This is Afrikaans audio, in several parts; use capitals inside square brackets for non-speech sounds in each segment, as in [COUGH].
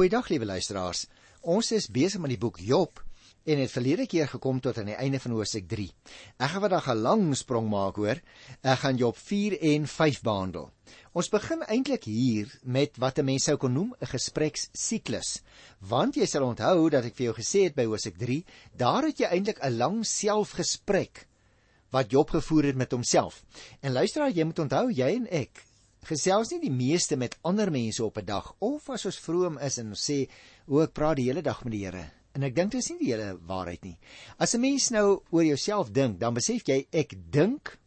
Goeiedag liewe luisteraars. Ons is besig met die boek Job en het verlede keer gekom tot aan die einde van hoofstuk 3. Ek gaan vandag 'n lang sprong maak hoor. Ek gaan Job 4 en 5 behandel. Ons begin eintlik hier met wat 'n mens sou kon noem 'n gesprekssiklus. Want jy sal onthou dat ek vir jou gesê het by hoofstuk 3, daar het jy eintlik 'n lang selfgesprek wat Job gevoer het met homself. En luisteraar, jy moet onthou jy en ek gesels nie die meeste met ander mense op 'n dag of as ons vroom is en sê o ek praat die hele dag met die Here en ek dink dit is nie die hele waarheid nie. As 'n mens nou oor jouself dink, dan besef jy ek dink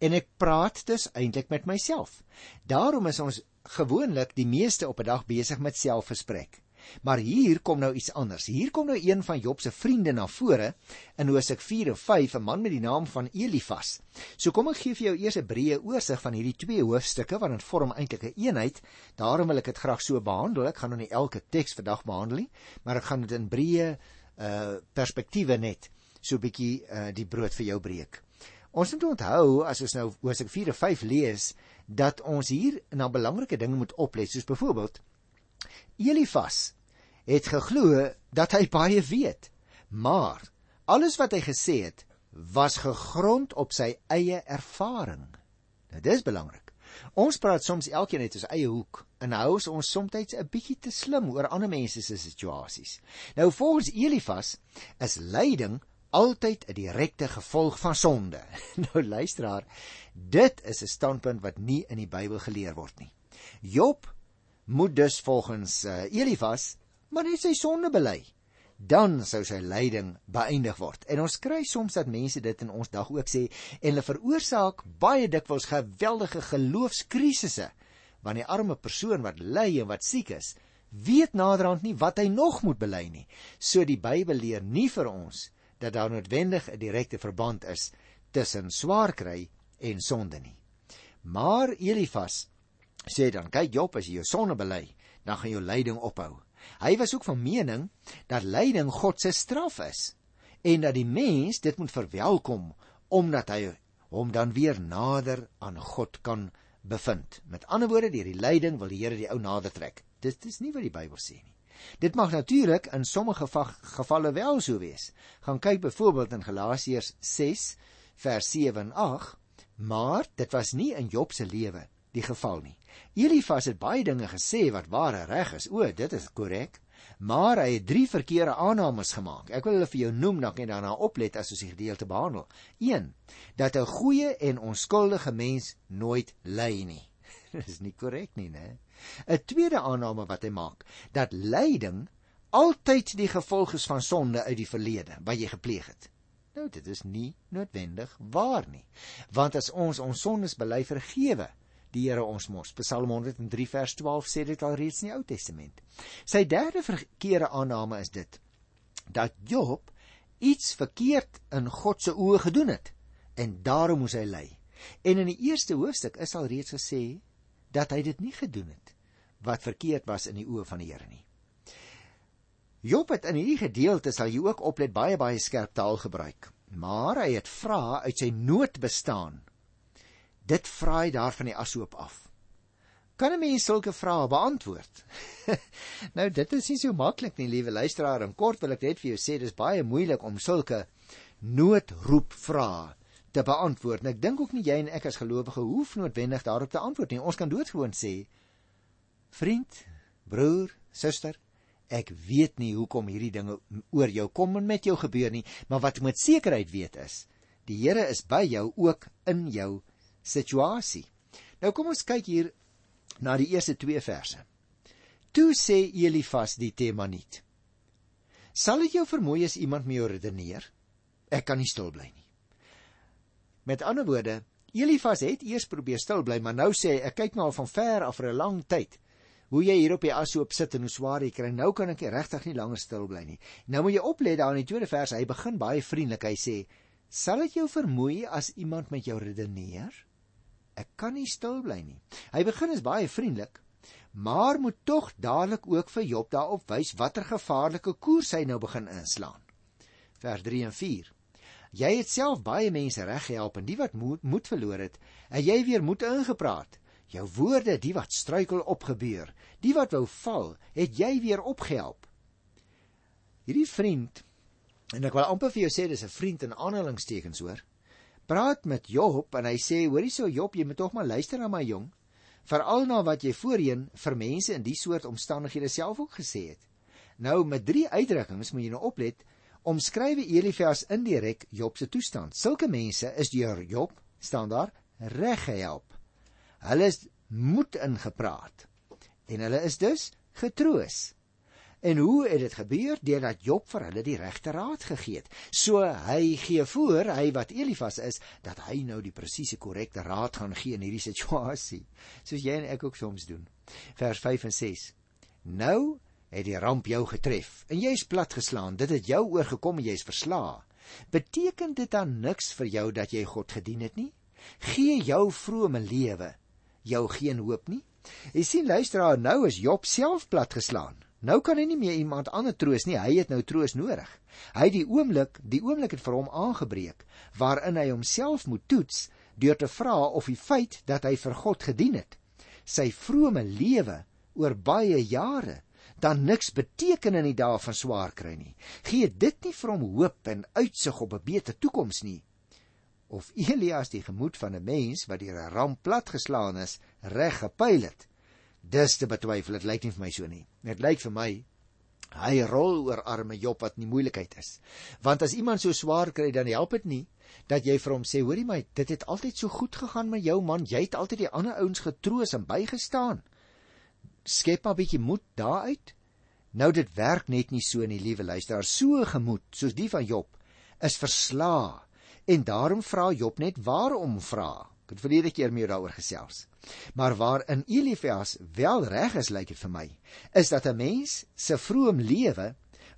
en ek praat dus eintlik met myself. Daarom is ons gewoonlik die meeste op 'n dag besig met selfgesprek. Maar hier kom nou iets anders. Hier kom nou een van Job se vriende na vore in Hosea 4 en 5, 'n man met die naam van Elifas. So kom ek gee vir jou eers 'n breë oorsig van hierdie twee hoofstukke want dit vorm eintlik 'n eenheid. Daarom wil ek dit graag so behandel. Ek gaan nou nie elke teks vandag behandel nie, maar ek gaan dit in breë uh perspektiewe net so 'n bietjie uh die brood vir jou breek. Ons moet onthou as ons nou Hosea 4 en 5 lees dat ons hier na belangrike dinge moet oplet, soos byvoorbeeld Elifas het geglo dat hy baie weet, maar alles wat hy gesê het was gegrond op sy eie ervaring. Nou dis belangrik. Ons praat soms elkeen uit ons eie hoek en hou ons soms 'n bietjie te slim oor ander mense se situasies. Nou volgens Elifas is lyding altyd 'n direkte gevolg van sonde. [LAUGHS] Nou luisteraar, dit is 'n standpunt wat nie in die Bybel geleer word nie. Job moet dus volgens uh, Elifas maar net sy sonde bely. Dan sou sy lyding beëindig word. En ons kry soms dat mense dit in ons dag ook sê en hulle veroorsaak baie dikwels geweldige geloofskrisisse want die arme persoon wat ly en wat siek is, weet naderhand nie wat hy nog moet bely nie. So die Bybel leer nie vir ons dat daar noodwendig 'n direkte verband is tussen swaar kry en sonde nie. Maar Elifas sê dan kyk Job as jy jou sonde bely, dan gaan jou lyding ophou. Hy was ook van mening dat lyding God se straf is en dat die mens dit moet verwelkom omdat hy hom dan weer nader aan God kan bevind. Met ander woorde, deur die lyding wil die Here die ou nader trek. Dit is nie wat die Bybel sê nie. Dit mag natuurlik in sommige gevalle wel so wees. Gaan kyk byvoorbeeld in Galasiërs 6 vers 7 en 8, maar dit was nie in Job se lewe die geval nie. Elifas het baie dinge gesê wat ware reg is. O, dit is korrek. Maar hy het drie verkeerde aannames gemaak. Ek wil hulle vir jou noem dan net daarna oplet as ons die gedeelte behandel. 1. Dat 'n goeie en onskuldige mens nooit ly nie. [LAUGHS] Dit is nie korrek nie, né? 'n Tweede aanname wat hy maak, dat lyding altyd die gevolg is van sonde uit die verlede wat jy gepleeg het. Nou dit is nie noodwendig waar nie. Want as ons ons sondes bely vergewe, die Here ons mos. Psalm 103 vers 12 sê dit al reeds in die Ou Testament. Sy derde verkeerde aanname is dit dat Job iets verkeerd in God se oë gedoen het en daarom moes hy ly. En in die eerste hoofstuk is al reeds gesê dat hy dit nie gedoen het wat verkeerd was in die oë van die Here nie. Job het in hierdie gedeelte sal jy ook oplet baie baie skerp taal gebruik, maar hy het vra uit sy nood bestaan Dit vra hy daar van die asoop af. Kan 'n mens sulke vrae beantwoord? [LAUGHS] nou dit is nie so maklik nie, liewe luisteraar. En kort wil ek net vir jou sê, dis baie moeilik om sulke noodroep vrae te beantwoord. En ek dink ook nie jy en ek as gelowige hoef noodwendig daarop te antwoord nie. Ons kan doodgewoon sê: Vriend, broer, suster, ek weet nie hoekom hierdie dinge oor jou kom en met jou gebeur nie, maar wat ek met sekerheid weet is, die Here is by jou ook in jou situasie. Nou kom ons kyk hier na die eerste 2 verse. Toe sê Elifas die Temaniet: Sal dit jou vermoei as iemand met jou redeneer? Ek kan nie stil bly nie. Met ander woorde, Elifas het eers probeer stil bly, maar nou sê hy ek kyk nou al van ver af vir 'n lang tyd. Hoe jy hier op die asoop sit en hoe swaar jy kry. Nou kan ek regtig nie langer stil bly nie. Nou moet jy oplet daar in die tweede vers. Hy begin baie vriendelik. Hy sê: "Sal dit jou vermoei as iemand met jou redeneer?" Ek kan nie stil bly nie. Hy begin is baie vriendelik, maar moet tog dadelik ook vir Job daarop wys watter gevaarlike koers hy nou begin inslaan. Vers 3 en 4. Jy het self baie mense reggehelp en die wat moed, moed verloor het, en jy weer moed ingepraat. Jou woorde, die wat struikel opgebeur, die wat wou val, het jy weer opgehelp. Hierdie vriend, en ek wil amper vir jou sê dis 'n vriend in aanhalingstekens hoor, praat met Job en hy sê, hoorie so Job, jy moet tog maar luister na my jong, veral na wat jy voorheen vir mense in die soort omstandighede self ook gesê het. Nou met drie uitdrukkings moet jy nou oplet, omskrywe Elifas indirek Job se toestand. Sulke mense is deur Job staan daar reg gehelp. Hulle is moed ingepraat en hulle is dus getroos. En hoe het dit gebeur? Deurdat Job vir hulle die regte raad gegee het. So hy gee voor, hy wat Elifas is, dat hy nou die presiese korrekte raad gaan gee in hierdie situasie, soos jy en ek ook soms doen. Vers 5 en 6. Nou het die ramp jou getref en jy's platgeslaan. Dit het jou oorgekom en jy's verslae. Beteken dit dan niks vir jou dat jy God gedien het nie? Gee jou vrome lewe jou geen hoop nie? Jy sien luisteraar, nou is Job self platgeslaan. Nou kan hy nie meer iemand anders troos nie. Hy het nou troos nodig. Hy die oomblik, die oomblik het vir hom aangebreek waarin hy homself moet toets deur te vra of die feit dat hy vir God gedien het, sy vrome lewe oor baie jare dan niks beteken in die dae van swaar kry nie. Gee dit nie vir hom hoop en uitsig op 'n beter toekoms nie of Elias die gemoed van 'n mens wat deur 'n ramp platgeslaan is, reg gepyl het. Dis te betwyfel, dit lyk nie vir my so nie. Dit lyk vir my hy rol oor arme Job wat in moeilikheid is. Want as iemand so swaar kry, dan help dit nie dat jy vir hom sê, hoorie my, dit het altyd so goed gegaan met jou man, jy het altyd die ander ouens getroos en bygestaan. Skep maar 'n bietjie moed daaruit. Nou dit werk net nie so nie, liewe luisteraar, so gemoed soos die van Job is verslae En daarom vra Job net waarom vra. Ek het verlede keer meer daaroor gesels. Maar waar in Elifias wel reg is lyk dit vir my, is dat 'n mens se vroom lewe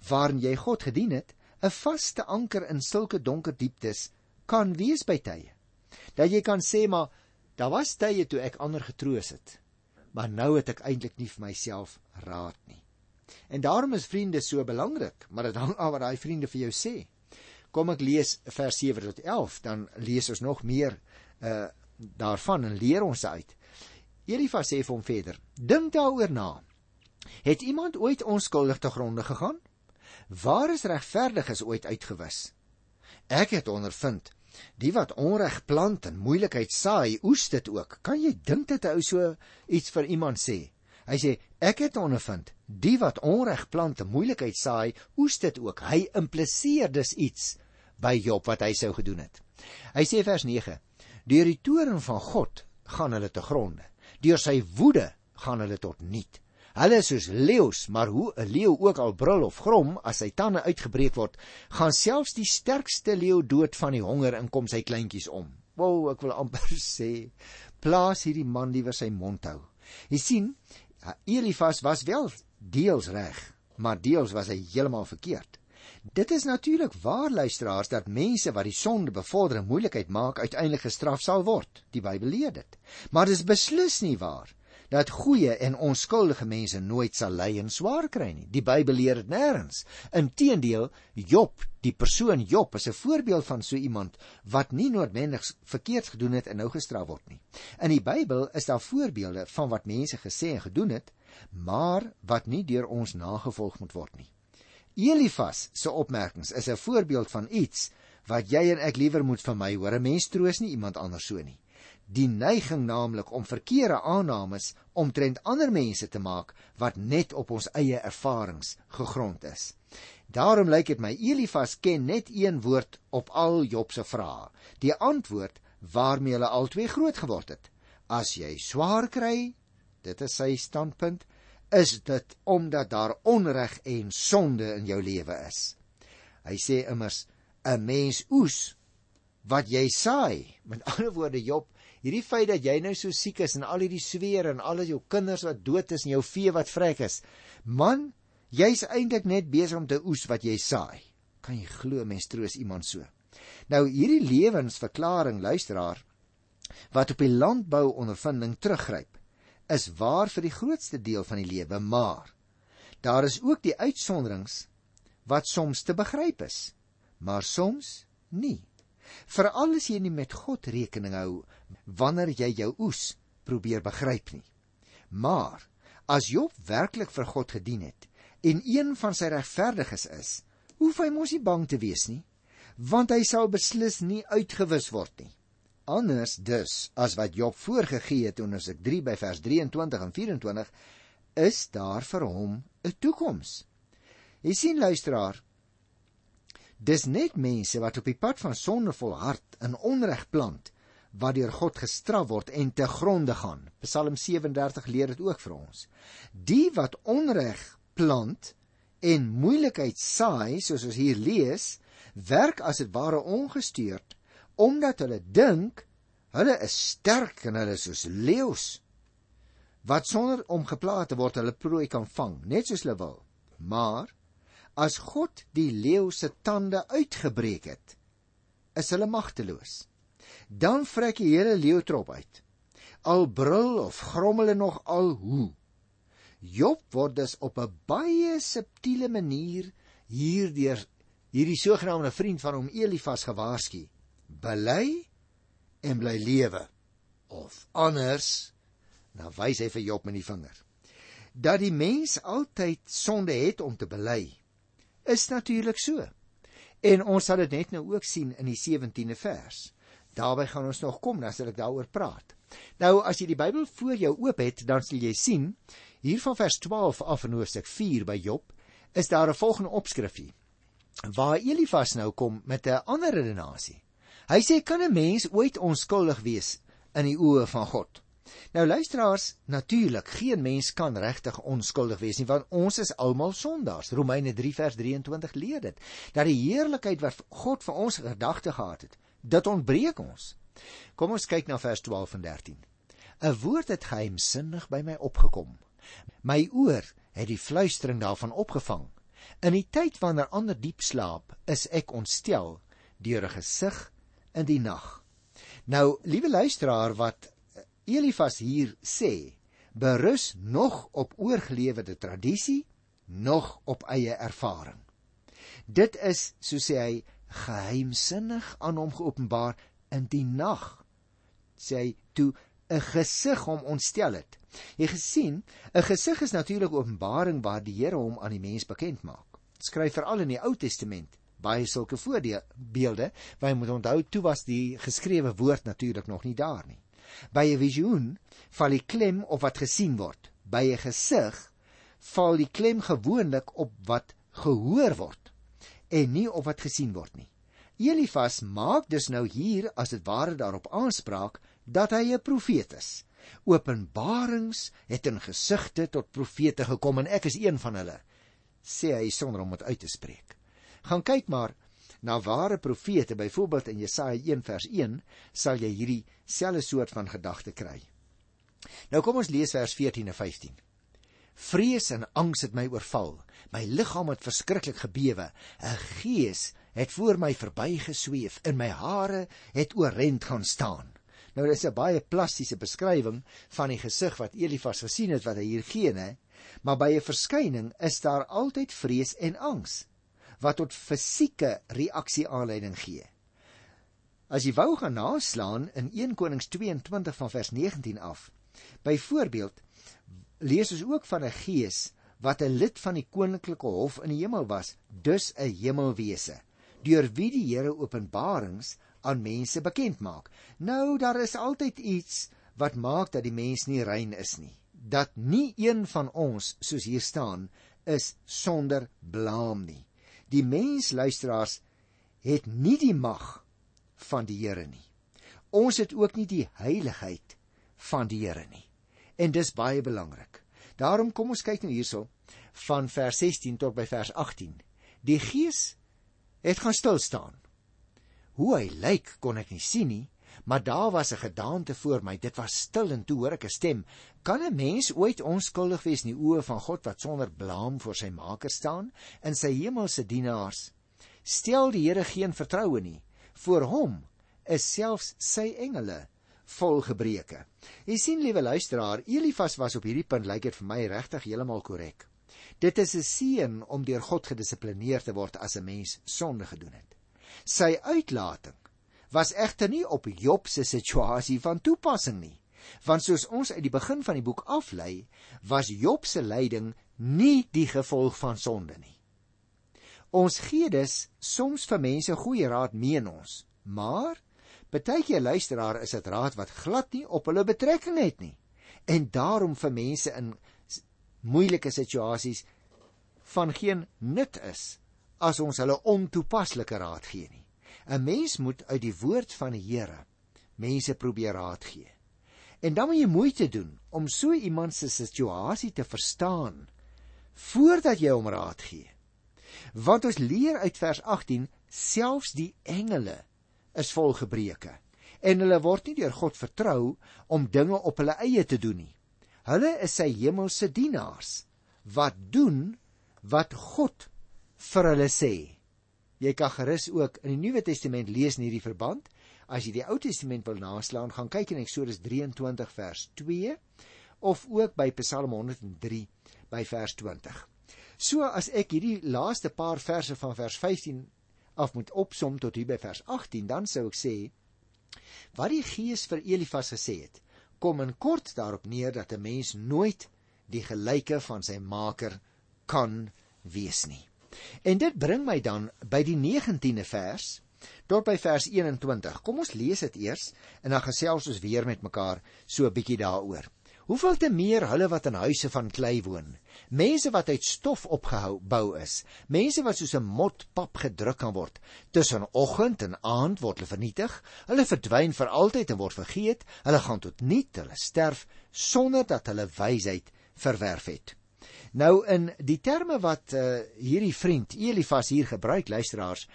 waarin jy God gedien het, 'n vaste anker in sulke donker dieptes kan wees by tye. Dat jy kan sê maar daar was tye toe ek ander getroos het, maar nou het ek eintlik nie vir myself raad nie. En daarom is vriende so belangrik, maar dit hang af wat daai vriende vir jou sê. Kom ek lees vers 7 tot 11, dan lees ons nog meer uh daarvan en leer ons uit. Elifas sê vir hom verder: Dink daaroor na. Het iemand ooit onskuldig te gronde gegaan? Waar is regverdiges ooit uitgewis? Ek het ondervind, die wat onreg plant en moeilikheid saai, oes dit ook. Kan jy dink dit ou so iets vir iemand sê? Hy sê ek het ondervind, die wat onreg plant en moeilikheid saai, oes dit ook. Hy impliseer dus iets by Job wat hy sou gedoen het. Hy sê vers 9: Deur die toorn van God gaan hulle te gronde. Deur sy woede gaan hulle tot niet. Hulle is soos leeu's, maar hoe 'n leeu ook al brul of grom as sy tande uitgebreek word, gaan selfs die sterkste leeu dood van die honger en kom sy kleintjies om. Wou, ek wil amper [LAUGHS] sê, plaas hierdie man liewer sy mond hou. Jy sien, Elifas was wel deels reg, maar deels was hy heeltemal verkeerd. Dit is natuurlik waar luisteraars dat mense wat die sonde bevorder en moeilikheid maak uiteindelik gestraf sal word. Die Bybel leer dit. Maar dit is beslis nie waar dat goeie en onskuldige mense nooit sal ly en swaar kry nie. Die Bybel leer dit nêrens. Inteendeel, Job, die persoon Job is 'n voorbeeld van so iemand wat nie noodwendig verkeerd gedoen het en nou gestraf word nie. In die Bybel is daar voorbeelde van wat mense gesê en gedoen het, maar wat nie deur ons nagevolg moet word nie. Elifas se opmerkings is 'n voorbeeld van iets wat jy en ek liewer moet vir my hoor. 'n Mens troos nie iemand anders so nie. Die neiging naamlik om verkeerde aannames omtrent ander mense te maak wat net op ons eie ervarings gegrond is. Daarom lyk dit my Elifas ken net een woord op al Job se vrae. Die antwoord waarmee hulle albei groot geword het. As jy swaar kry, dit is sy standpunt, is dit omdat daar onreg en sonde in jou lewe is. Hy sê immers 'n mens oes wat jy saai. [LAUGHS] Met ander woorde Job, hierdie feit dat jy nou so siek is en al hierdie sweer en al jou kinders wat dood is en jou vee wat vrek is, man, jy's eintlik net besig om te oes wat jy saai. Kan jy glo mens troos iemand so? Nou hierdie lewensverklaring luisteraar wat op die landbou ondervinding teruggryp is waar vir die grootste deel van die lewe, maar daar is ook die uitsonderings wat soms te begryp is, maar soms nie. Veral as jy nie met God rekening hou wanneer jy jou oes probeer begryp nie. Maar as Job werklik vir God gedien het en een van sy regverdiges is, hoef hy mos nie bang te wees nie, want hy sal beslis nie uitgewis word nie. Anders dus as wat Job voorgegee het in Hosea 3 by vers 23 en 24, is daar vir hom 'n toekoms. Jy sien luisteraar, dis net mense wat op die pad van sondevol hart in onreg plant wat deur God gestraf word en te gronde gaan. Psalm 37 leer dit ook vir ons. Die wat onreg plant en moeilikheid saai, soos ons hier lees, werk as dit ware ongestuurd omdat hulle dink hulle is sterk en hulle is soos leeu's wat sonder om geplaag te word hulle prooi kan vang net soos hulle wil. Maar as God die leeu se tande uitgebreek het, is hulle magteloos. Dan vrek die hele leeutrop uit. Al brul of grommel hulle nog al hoe. Job word dus op 'n baie subtiele manier hierdeur hierdie sogenaamde vriend van hom Elifas gewaarsku. Bely en bly lewe of anders nou wys hy vir Job met die vinger. Dat die mens altyd sonde het om te bely is natuurlik so. En ons sal dit net nou ook sien in die 17de vers. Daarby gaan ons nog kom, dan sal ek daaroor praat. Nou as jy die Bybel voor jou oop het, dan sal jy sien hier van vers 12 af in Hoofstuk 4 by Job is daar 'n volgende opskrifie waar Elifas nou kom met 'n ander redenasie. Hy sê kan 'n mens ooit onskuldig wees in die oë van God? Nou luisteraars, natuurlik, geen mens kan regtig onskuldig wees nie want ons is almal sondaars. Romeine 3 vers 23 leer dit dat die heerlikheid wat God vir ons gedagte gehad het, dit ontbreek ons. Kom ons kyk na vers 12 en 13. 'n Woord het geheimsinnig by my opgekom. My oor het die fluistering daarvan opgevang. In die tyd wanneer ander diep slaap, is ek ontstel deur 'n gesig in die nag. Nou, liewe luisteraar, wat Elifas hier sê, berus nog op oorgelewerde tradisie, nog op eie ervaring. Dit is, so sê hy, geheimsinnig aan hom geopenbaar in die nag. Sê hy toe 'n gesig hom ontstel het. Jy gesien, 'n gesig is natuurlik openbaring waar die Here hom aan die mens bekend maak. Skryf veral in die Ou Testament baie sulke voorbeelde, waar jy moet onthou toe was die geskrewe woord natuurlik nog nie daar nie. By 'n visioen val die klem op wat gesien word. By 'n gesig val die klem gewoonlik op wat gehoor word en nie op wat gesien word nie. Elifas maak dus nou hier as dit ware daarop aanspraak dat hy 'n profeet is. Openbarings het in gesigte tot profete gekom en ek is een van hulle, sê hy sonder om dit uit te spreek. Gaan kyk maar na ware profete, byvoorbeeld in Jesaja 1 vers 1, sal jy hierdie selfe soort van gedagte kry. Nou kom ons lees vers 14 en 15. Vrees en angs het my oorval. My liggaam het verskriklik gebewe. 'n Gees het voor my verbygesweef en my hare het oorent gaan staan. Nou dis 'n baie plastiese beskrywing van die gesig wat Elifas gesien het wat hy hier gee, né? Maar by 'n verskyning is daar altyd vrees en angs wat tot fisieke reaksie aanleiding gee. As jy wou gaan naslaan in 1 Konings 22 van vers 19 af. Byvoorbeeld lees ons ook van 'n gees wat 'n lid van die koninklike hof in die hemel was, dus 'n hemelwese, deur wie die Here openbarings aan mense bekend maak. Nou daar is altyd iets wat maak dat die mens nie rein is nie. Dat nie een van ons, soos hier staan, is sonder blaam nie. Die mens luisteraars het nie die mag van die Here nie. Ons het ook nie die heiligheid van die Here nie. En dis baie belangrik. Daarom kom ons kyk nou hierso van vers 16 tot by vers 18. Die Gees het gaan stil staan Hoe hy lyk kon ek nie sien nie, maar daar was 'n gedaante voor my. Dit was stil en toe hoor ek 'n stem. Kan 'n mens ooit onskuldig wees in die oë van God wat sonder blaam voor sy Maker staan en sy hemelse dienaars? Stel die Here geen vertroue nie. Voor hom is selfs sy engele vol gebreke. Jy sien liewe luisteraar, Elifas was op hierdie punt lyk dit vir my regtig heeltemal korrek. Dit is 'n seën om deur God gedissiplineer te word as 'n mens sonde gedoen het. Sy uitlating was egter nie op Job se situasie van toepassing nie. Want soos ons uit die begin van die boek aflei, was Job se lyding nie die gevolg van sonde nie. Ons gee dus soms vir mense goeie raad meen ons, maar baie keer luisteraar is dit raad wat glad nie op hulle betrekking het nie. En daarom vir mense in moeilike situasies van geen nut is as ons hulle ontoepaslike raad gee nie. 'n Mens moet uit die woord van die Here mense probeer raad gee. En dan moet jy moeite doen om so iemand se situasie te verstaan voordat jy hom raad gee. Want ons leer uit vers 18 selfs die engele is vol gebreke en hulle word nie deur God vertrou om dinge op hulle eie te doen nie. Hulle is sy hemelse dienaars wat doen wat God vir hulle sê. Jy kan gerus ook in die Nuwe Testament lees in hierdie verband. As jy die Ou Testament wil naslaan, gaan kyk in Eksodus 23 vers 2 of ook by Psalm 103 by vers 20. So as ek hierdie laaste paar verse van vers 15 af moet opsom tot hier by vers 18, dan sou ek sê wat die Gees vir Elifas gesê het, kom in kort daarop neer dat 'n mens nooit die gelyke van sy maker kan wees nie. En dit bring my dan by die 19de vers tot by vers 21. Kom ons lees dit eers en dan gesels ons weer met mekaar so 'n bietjie daaroor. Hoeveel te meer hulle wat in huise van klei woon, mense wat uit stof opgehou bou is, mense wat soos 'n mot pap gedruk kan word. Tussen oggend en aand word hulle vernietig, hulle verdwyn vir altyd en word vergeet, hulle gaan tot niet, hulle sterf sonder dat hulle wysheid verwerf het. Nou in die terme wat uh, hierdie vriend Elifas hier gebruik luisteraars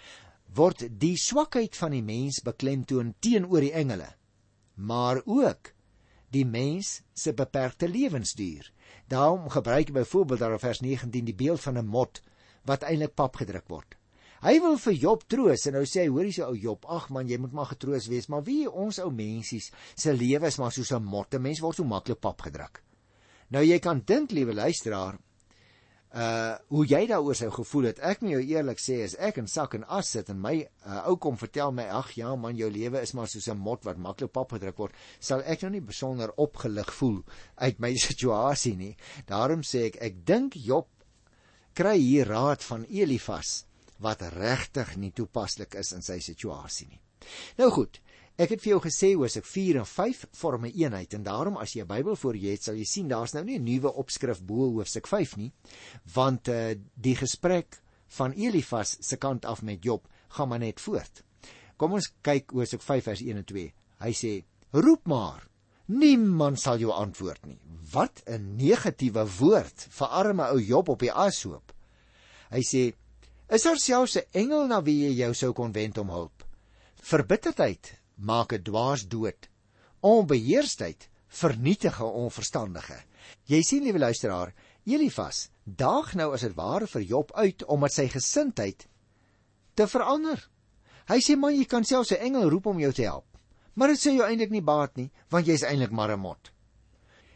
word die swakheid van die mens beklemtoon teenoor die engele maar ook die mens se beperkte lewensduur. Daarom gebruik hy byvoorbeeld daar in vers 19 die beeld van 'n mot wat eintlik pap gedruk word. Hy wil vir Job troos en nou sê hy hoor se ou Job, ag man, jy moet maar getroos wees, maar wie ons ou mensies se lewe is maar soos 'n mot. 'n Mens word so maklik pap gedruk. Nou jy kan dink, liewe luisteraar, uh hoe jy daaroor sou gevoel het. Ek moet jou eerlik sê as ek in sak en as sit en my uh, ou kom vertel my ag ja man jou lewe is maar soos 'n mot wat maklik pap gedruk word, sal ek nou nie besonder opgelig voel uit my [LAUGHS] situasie nie. Daarom sê ek ek dink Job kry hier raad van Elifas wat regtig nie toepaslik is in sy situasie nie. Nou goed, Ek het vir jou gesê Hosea 4 en 5 vorm 'n eenheid en daarom as jy 'n Bybel voor jou het, sal jy sien daar's nou nie 'n nuwe opskrif bo hoofstuk 5 nie, want uh, die gesprek van Elifas se kant af met Job gaan maar net voort. Kom ons kyk Hosea 5 vers 1 en 2. Hy sê: "Roep maar. Niemand sal jou antwoord nie." Wat 'n negatiewe woord vir arme ou Job op die ashoop. Hy sê: "Is daar selfs 'n engel na wie jy jou sou kon wend om hulp?" Verbitterdheid maak 'n dwaas dood. Onbeheersheid vernietig 'n onverstandige. Jy sien liewe luisteraar, Elifas daag nou as dit ware vir Job uit om met sy gesindheid te verander. Hy sê man, jy kan selfs 'n engel roep om jou te help. Maar dit sê jou eintlik nie baat nie, want jy's eintlik maar 'n mot.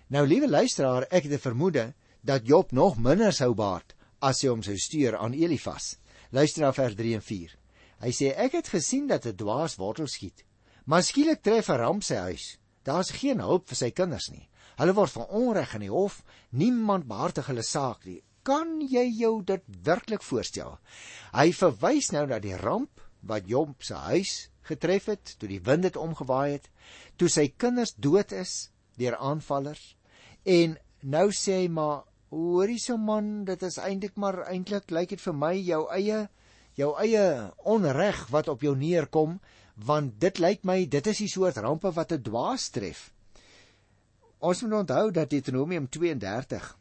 Nou liewe luisteraar, ek het 'n vermoede dat Job nog minder sou baat as hy hom sou stuur aan Elifas. Luister na vers 3 en 4. Hy sê ek het gesien dat 'n dwaas wortel skiet Maar skielik tref 'n ramp sy huis. Daar's geen hulp vir sy kinders nie. Hulle word van onreg in die hof, niemand behartig hulle saak nie. Kan jy jou dit werklik voorstel? Hy verwys nou na die ramp wat Job se huis getref het toe die wind dit omgewaai het, toe sy kinders dood is deur aanvallers. En nou sê hy maar, hoorie so man, dit is eintlik maar eintlik lyk dit vir my jou eie jou eie onreg wat op jou neerkom want dit lyk my dit is die soort rampe wat 'n dwaas tref. Ons moet onthou dat Deuteronomium 32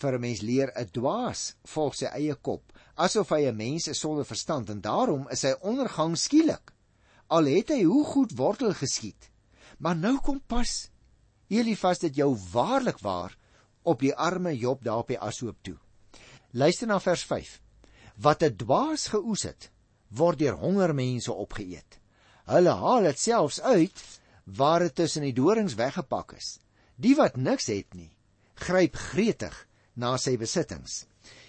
vir 'n mens leer 'n dwaas volg sy eie kop, asof hy 'n mens is sonder verstand en daarom is sy ondergang skielik. Al het hy hoe goed wortel geskiet. Maar nou kom pas Elifas dit jou waarlik waar op die arme Job daar op die ashoop toe. Luister na vers 5. Wat 'n dwaas geoes het, word deur honger mense opgeëet. Hulle haal dit selfs uit waar dit tussen die dorings weggepak is. Die wat niks het nie, gryp gretig na sy besittings.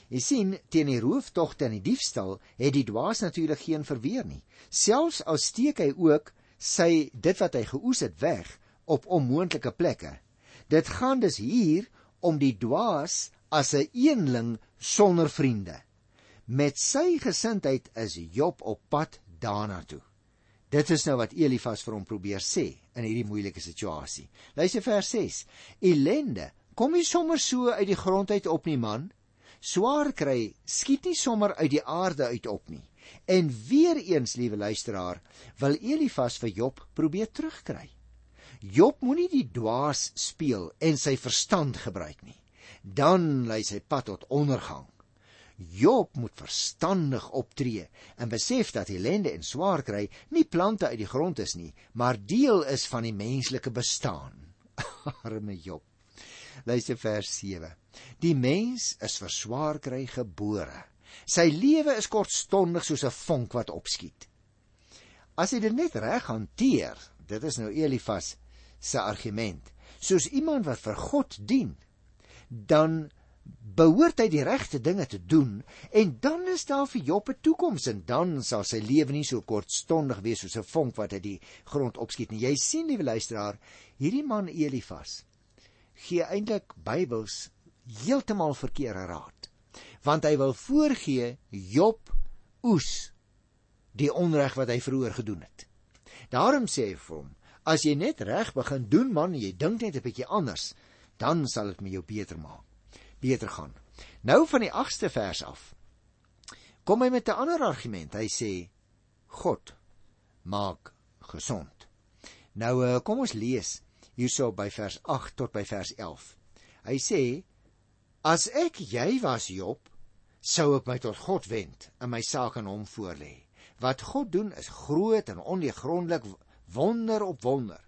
Jy sien, teen die rooftogte en die diefstal het die dwaas natuurlik geen verweer nie. Selfs al steek hy ook sy dit wat hy geoes het weg op onmoontlike plekke. Dit gaan dus hier om die dwaas as 'n eenling sonder vriende. Met sy gesindheid is Job op pad daarna toe. Dit is nou wat Elifas vir hom probeer sê in hierdie moeilike situasie. Luister vers 6. Elende, kom nie sommer so uit die grond uit op nie man. Swaar kry skiet nie sommer uit die aarde uit op nie. En weer eens, liewe luisteraar, wil Elifas vir Job probeer terugkry. Job moenie die dwaas speel en sy verstand gebruik nie. Dan lei sy pad tot ondergang. Job moet verstandig optree en besef dat ellende en swaar kry nie plante uit die grond is nie, maar deel is van die menslike bestaan. [LAUGHS] Arme Job. Luister vers 7. Die mens is vir swaar kry gebore. Sy lewe is kortstondig soos 'n vonk wat opskiet. As hy dit net reg hanteer, dit is nou Elifas se argument, soos iemand wat vir God dien, dan behoort hy die regte dinge te doen en dan is daar vir Job 'n toekoms en dan sal sy lewe nie so kortstondig wees soos 'n vonk wat uit die grond opskiet nie. Jy sien, liewe luisteraar, hierdie man Elifas gee eintlik Bybels heeltemal verkeerde raad want hy wil voorgee Job oes die onreg wat hy vroeër gedoen het. Daarom sê hy vir hom: As jy net reg begin doen man, jy dink net 'n bietjie anders, dan sal dit met jou beter maak. Beter gaan. Nou van die 8ste vers af. Kom hy met 'n ander argument. Hy sê God maak gesond. Nou eh, kom ons lees hierso by vers 8 tot by vers 11. Hy sê As ek jy was Job, sou ek my tot God wend en my saak aan hom voorlê. Wat God doen is groot en ondeurgrondelik wonder op wonder.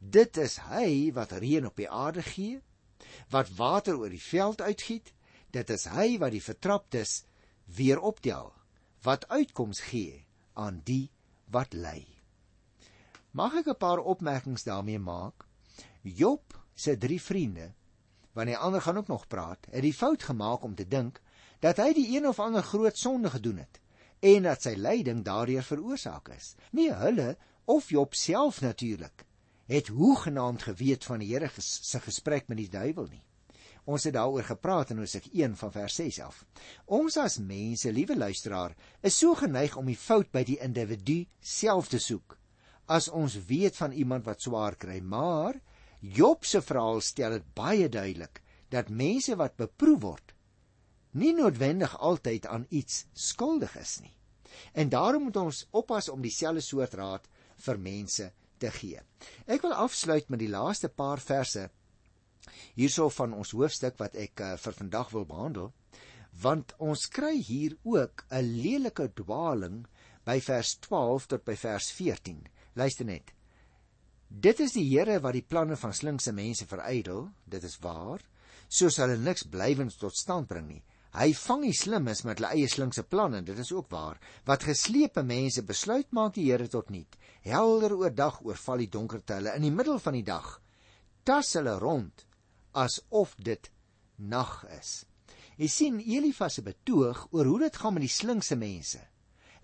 Dit is hy wat reën op die aarde gee, wat water oor die veld uitgiet. Dit is hy wat die vertraptes weer optel, wat uitkoms gee aan die wat ly. Mag ek 'n paar opmerkings daarmee maak? Job se drie vriende want die ander gaan ook nog praat, het die fout gemaak om te dink dat hy die een of ander groot sonde gedoen het en dat sy lyding daardeur veroorsaak is. Nie hulle of Job self natuurlik het hoegenaamd geweet van die Here se gesprek met die duiwel nie. Ons het daaroor gepraat in Hosea 1 van vers 6 af. Ons as mense, liewe luisteraar, is so geneig om die fout by die individu self te soek as ons weet van iemand wat swaar kry, maar Job se verhaal stel dit baie duidelik dat mense wat beproef word nie noodwendig altyd aan iets skuldig is nie. En daarom moet ons oppas om dieselfde soort raad vir mense te gee. Ek wil afsluit met die laaste paar verse hierso van ons hoofstuk wat ek uh, vir vandag wil behandel, want ons kry hier ook 'n lelike dwaling by vers 12 tot by vers 14. Luister net. Dit is die Here wat die planne van slinkse mense verydel, dit is waar, soos hulle niks blywends tot stand bring nie. Hy vang die slimmes met hulle eie slinkse planne, dit is ook waar. Wat geslepe mense besluit maak die Here tot niet. Helder oor dag oorval die donkerte hulle in die middel van die dag. Tas hulle rond asof dit nag is. Jy sien Elifas se betoog oor hoe dit gaan met die slinkse mense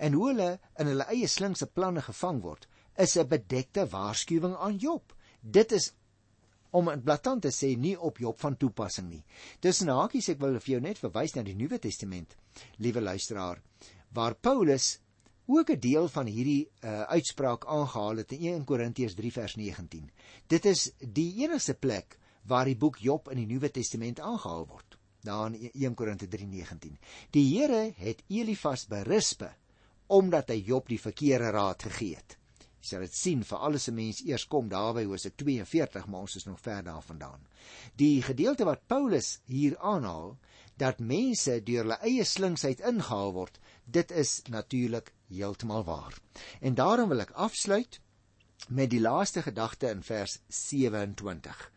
en hoe hulle in hulle eie slinkse planne gevang word is 'n bedekte waarskuwing aan Job. Dit is om in blaatant te sê nie op Job van toepassing nie. Dis nakies ek wil vir jou net verwys na die Nuwe Testament, liewe luisteraar, waar Paulus ook 'n deel van hierdie uh, uitspraak aangehaal het in 1 Korintiërs 3 vers 19. Dit is die enigste plek waar die boek Job in die Nuwe Testament aangehaal word. Daar in 1 Korintië 3:19. Die Here het Elifas berispe omdat hy Job die verkeerde raad gegee het. Jy sal dit sien vir alles 'n mens eers kom daarby Hosea 42, maar ons is nog ver daarvandaan. Die gedeelte wat Paulus hier aanhaal dat mense deur hulle eie slinksheid ingehaal word, dit is natuurlik heeltemal waar. En daarom wil ek afsluit met die laaste gedagte in vers 27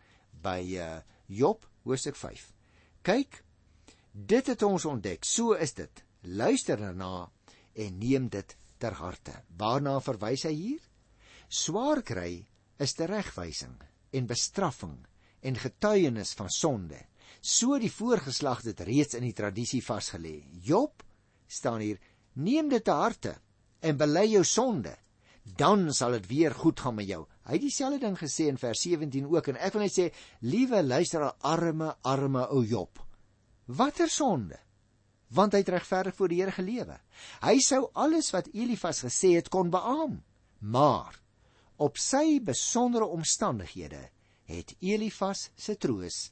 by uh, Job hoofstuk 5. Kyk, dit het ons ontdek. So is dit. Luister daarna en neem dit ter harte. Waarna verwys hy hier? Swaar kry is teregwysing en bestraffing en getuienis van sonde. So die voorgeslag dit reeds in die tradisie vasgelê. Job staan hier: Neem dit te harte en bely jou sonde, dan sal dit weer goed gaan met jou. Hy het dieselfde ding gesê in vers 17 ook en ek wil net sê, liewe luisteraar, arme arme ou Job. Watter sonde? Want hy het regverdig voor die Here gelewe. Hy sou alles wat Elifas gesê het kon beamoen. Maar op sy besondere omstandighede het Elifas se troos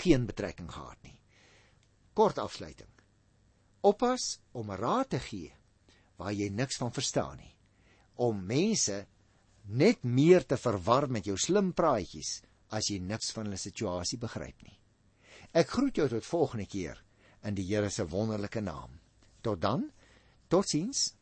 geen betrekking gehad nie. Kort afsluiting. Oppas om raad te gee waar jy niks van verstaan nie. Om mense net meer te verwar met jou slim praatjies as jy niks van hulle situasie begryp nie. Ek groet jou tot volgende keer in die Here se wonderlike naam. Tot dan. Totsiens.